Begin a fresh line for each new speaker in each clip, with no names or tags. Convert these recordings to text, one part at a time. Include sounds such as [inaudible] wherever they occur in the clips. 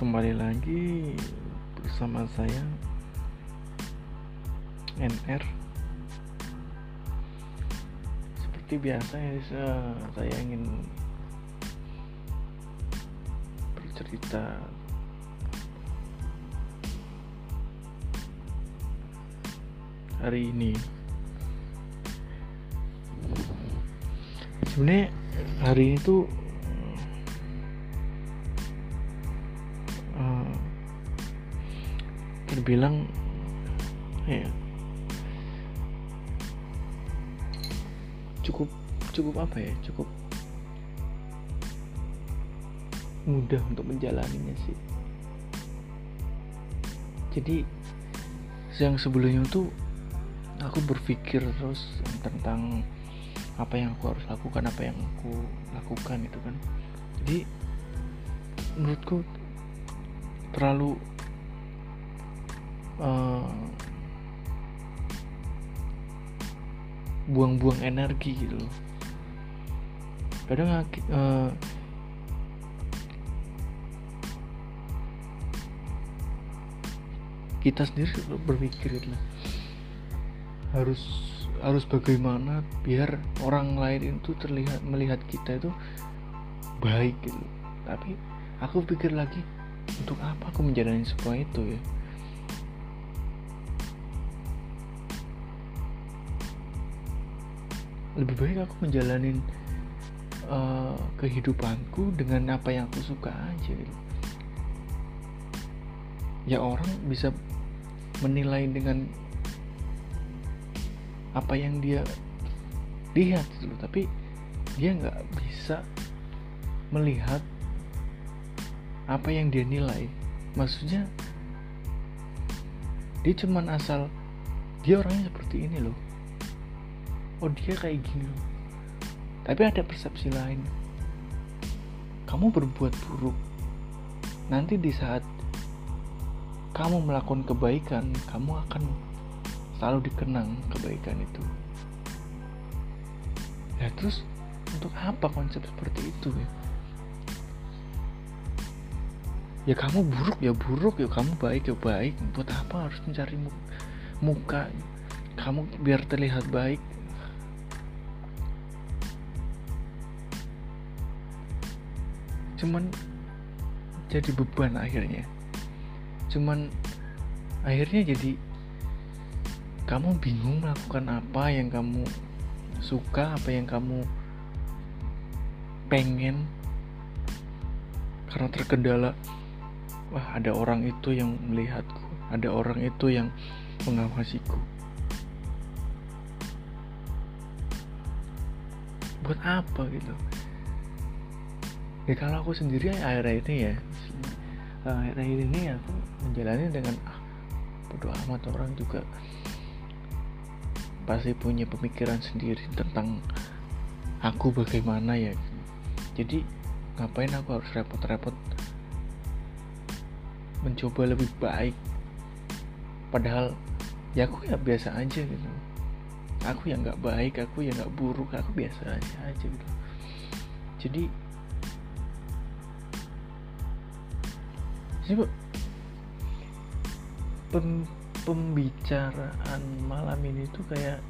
kembali lagi bersama saya NR seperti biasa ya saya ingin bercerita hari ini. Sebenarnya hari ini tuh terbilang ya cukup cukup apa ya? Cukup mudah untuk menjalaninya sih. Jadi yang sebelumnya tuh aku berpikir terus tentang apa yang aku harus lakukan apa yang aku lakukan itu kan. Jadi menurutku terlalu eh, buang-buang energi gitu loh. Kadang uh, kita sendiri berpikir gitu loh harus harus bagaimana biar orang lain itu terlihat melihat kita itu baik gitu. Tapi aku pikir lagi untuk apa aku menjalani semua itu ya lebih baik aku menjalani uh, kehidupanku dengan apa yang aku suka aja gitu. ya orang bisa menilai dengan apa yang dia lihat gitu tapi dia nggak bisa melihat apa yang dia nilai maksudnya dia cuman asal dia orangnya seperti ini loh oh dia kayak gini loh. Tapi ada persepsi lain. Kamu berbuat buruk. Nanti di saat kamu melakukan kebaikan kamu akan selalu dikenang kebaikan itu. Ya terus untuk apa konsep seperti itu ya? Ya kamu buruk ya buruk ya kamu baik ya baik. Buat apa harus mencari muka? Kamu biar terlihat baik cuman jadi beban akhirnya. Cuman akhirnya jadi kamu bingung melakukan apa yang kamu suka apa yang kamu pengen. Karena terkendala wah ada orang itu yang melihatku ada orang itu yang mengawasiku. Buat apa gitu ya kalau aku sendiri akhir-akhir ini ya akhir-akhir ini aku menjalani dengan ah bodo amat orang juga pasti punya pemikiran sendiri tentang aku bagaimana ya. Jadi ngapain aku harus repot-repot mencoba lebih baik? Padahal ya aku ya biasa aja gitu. Aku yang nggak baik aku yang nggak buruk aku biasa aja aja gitu. Jadi Coba pem, pembicaraan malam ini tuh kayak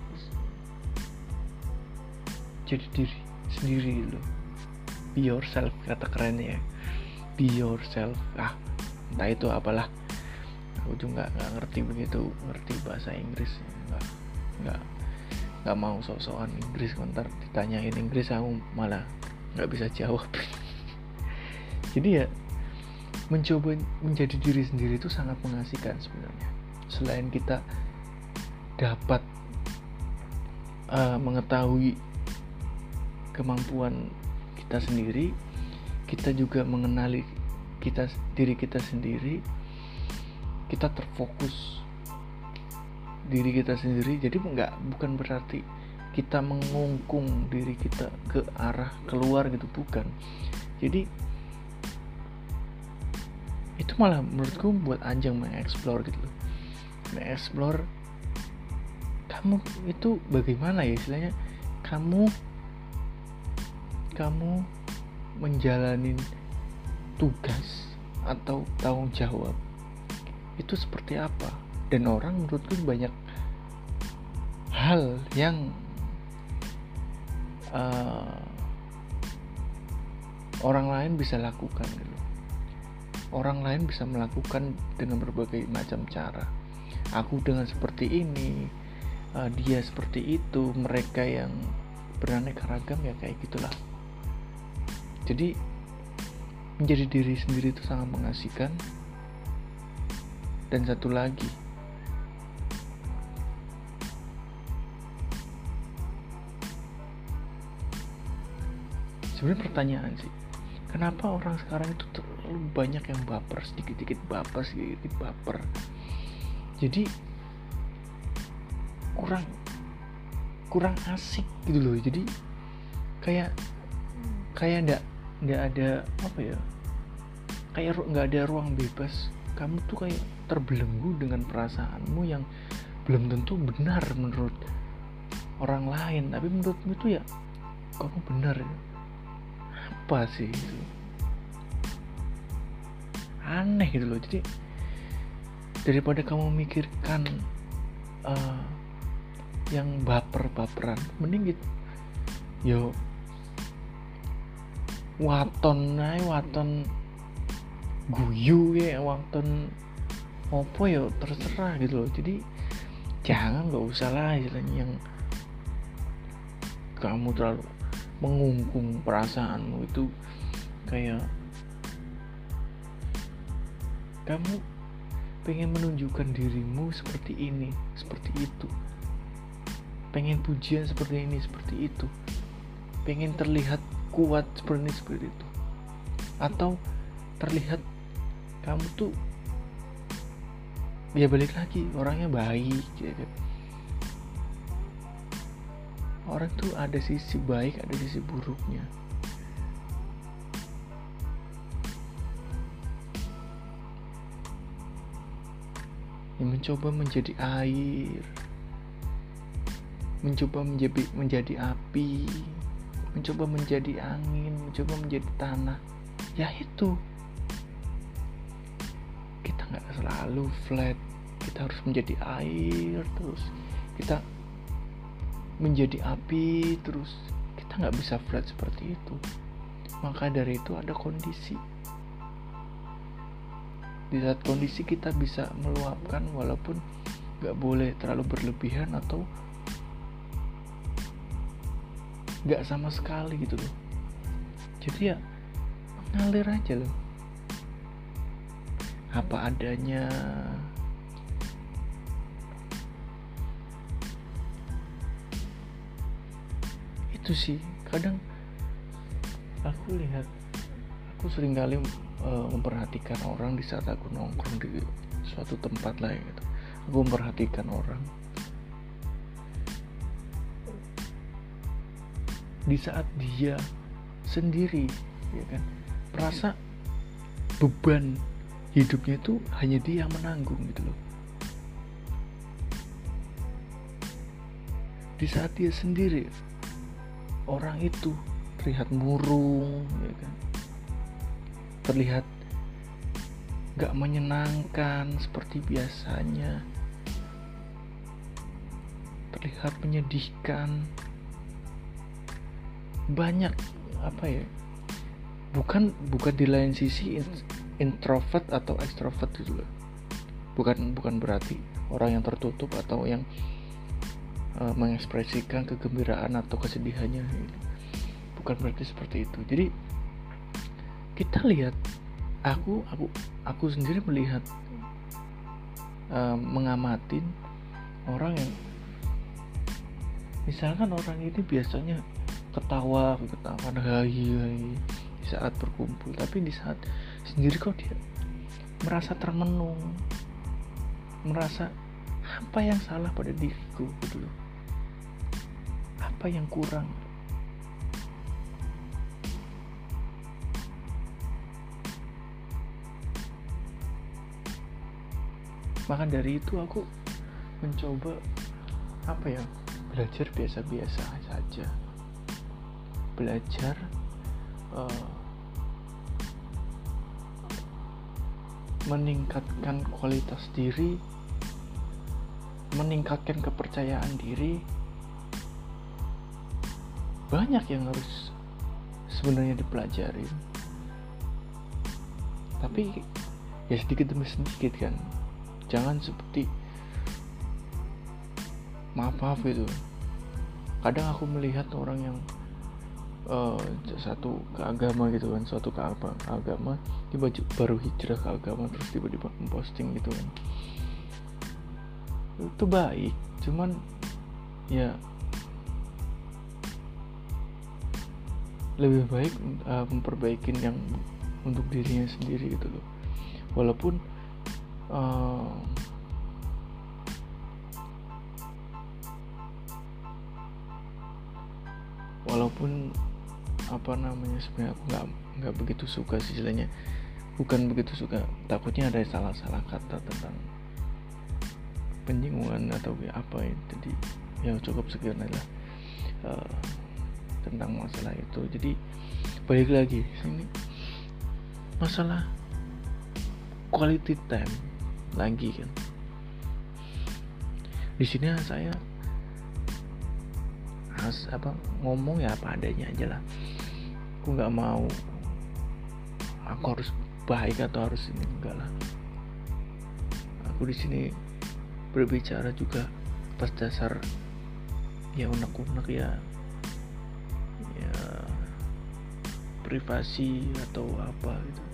jadi diri sendiri loh. Be yourself kata keren ya. Be yourself. Ah entah itu apalah. Aku juga nggak ngerti begitu ngerti bahasa Inggris. Nggak nggak nggak mau sok-sokan Inggris. Kontar ditanyain Inggris aku malah nggak bisa jawab. [laughs] Jadi ya mencoba menjadi diri sendiri itu sangat mengasihkan sebenarnya. Selain kita dapat uh, mengetahui kemampuan kita sendiri kita juga mengenali kita diri kita sendiri kita terfokus diri kita sendiri. Jadi nggak bukan berarti kita mengungkung diri kita ke arah keluar gitu bukan. Jadi itu malah menurutku buat anjing mengeksplor gitu. Loh mengeksplor kamu itu bagaimana ya istilahnya? Kamu kamu menjalani tugas atau tanggung jawab itu seperti apa? Dan orang menurutku banyak hal yang uh, orang lain bisa lakukan gitu orang lain bisa melakukan dengan berbagai macam cara. Aku dengan seperti ini uh, dia seperti itu mereka yang beraneka ragam ya kayak gitulah. Jadi menjadi diri sendiri itu sangat mengasihkan. Dan satu lagi sebenarnya pertanyaan sih kenapa orang sekarang itu terlalu banyak yang baper sedikit-sedikit baper sedikit-sedikit baper? Jadi kurang kurang asik gitu loh. Jadi kayak kayak ndak nggak ada apa ya kayak nggak ada ruang bebas. Kamu tuh kayak terbelenggu dengan perasaanmu yang belum tentu benar menurut orang lain. Tapi menurutmu tuh ya kamu benar ya apa sih itu aneh gitu loh. Jadi daripada kamu memikirkan uh, yang baper-baperan mending gitu. Yo. Waton nae waton guyu ya waton opo ya terserah gitu loh. Jadi jangan nggak usah lah yang kamu terlalu mengungkung perasaanmu itu kayak kamu pengen menunjukkan dirimu seperti ini seperti itu. Pengen pujian seperti ini seperti itu. Pengen terlihat kuat seperti ini seperti itu. Atau terlihat kamu tuh ya balik lagi orangnya baik gitu orang tuh ada sisi baik ada sisi buruknya. Yang mencoba menjadi air mencoba menjadi menjadi api mencoba menjadi angin mencoba menjadi tanah. Ya itu. Kita nggak selalu flat. Kita harus menjadi air terus. Kita menjadi api terus kita nggak bisa flat seperti itu. Maka dari itu ada kondisi. Di saat kondisi kita bisa meluapkan walaupun nggak boleh terlalu berlebihan atau nggak sama sekali gitu loh. Jadi ya ngalir aja loh. Apa adanya itu sih. Kadang aku lihat aku sering kali uh, memperhatikan orang di saat aku nongkrong di suatu tempat lah gitu. Aku memperhatikan orang. Di saat dia sendiri ya kan? Merasa beban hidupnya itu hanya dia yang menanggung gitu loh. Di saat dia sendiri orang itu terlihat murung ya kan? Terlihat gak menyenangkan seperti biasanya. Terlihat menyedihkan. Banyak apa ya bukan bukan di lain sisi introvert atau extrovert gitu loh. Bukan bukan berarti orang yang tertutup atau yang uh, mengekspresikan kegembiraan atau kesedihannya. Gitu. bukan berarti seperti itu. Jadi kita lihat aku aku aku sendiri melihat uh, mengamatin orang yang misalkan orang ini biasanya ketawa ketawa hai hai di saat berkumpul. Tapi di saat sendiri kok dia merasa termenung merasa apa yang salah pada diriku? Gitu loh apa yang kurang? Maka dari itu aku mencoba apa ya belajar biasa-biasa saja. Belajar uh, meningkatkan kualitas diri meningkatkan kepercayaan diri banyak yang harus sebenarnya dipelajari. Tapi ya sedikit demi sedikit kan. Jangan seperti maaf maaf gitu. Kadang aku melihat orang yang uh, satu ke agama gitu kan suatu ke agama tiba baru hijrah ke agama terus tiba-tiba memposting gitu kan. Itu baik cuman ya lebih baik uh, memperbaikin yang untuk dirinya sendiri gitu loh. Walaupun uh, walaupun apa namanya sebenarnya aku nggak nggak begitu suka sih istilahnya. Bukan begitu suka takutnya ada salah-salah kata tentang penyinggungan atau apa ya jadi yang cukup sekian adalah uh, tentang masalah itu. Jadi balik lagi sini. Masalah quality time lagi kan. Di sini saya harus apa ngomong ya apa adanya aja lah. Aku nggak mau. Aku harus baik atau harus ini enggak lah. Aku di sini berbicara juga pas dasar ya unek-unek ya privasi atau apa gitu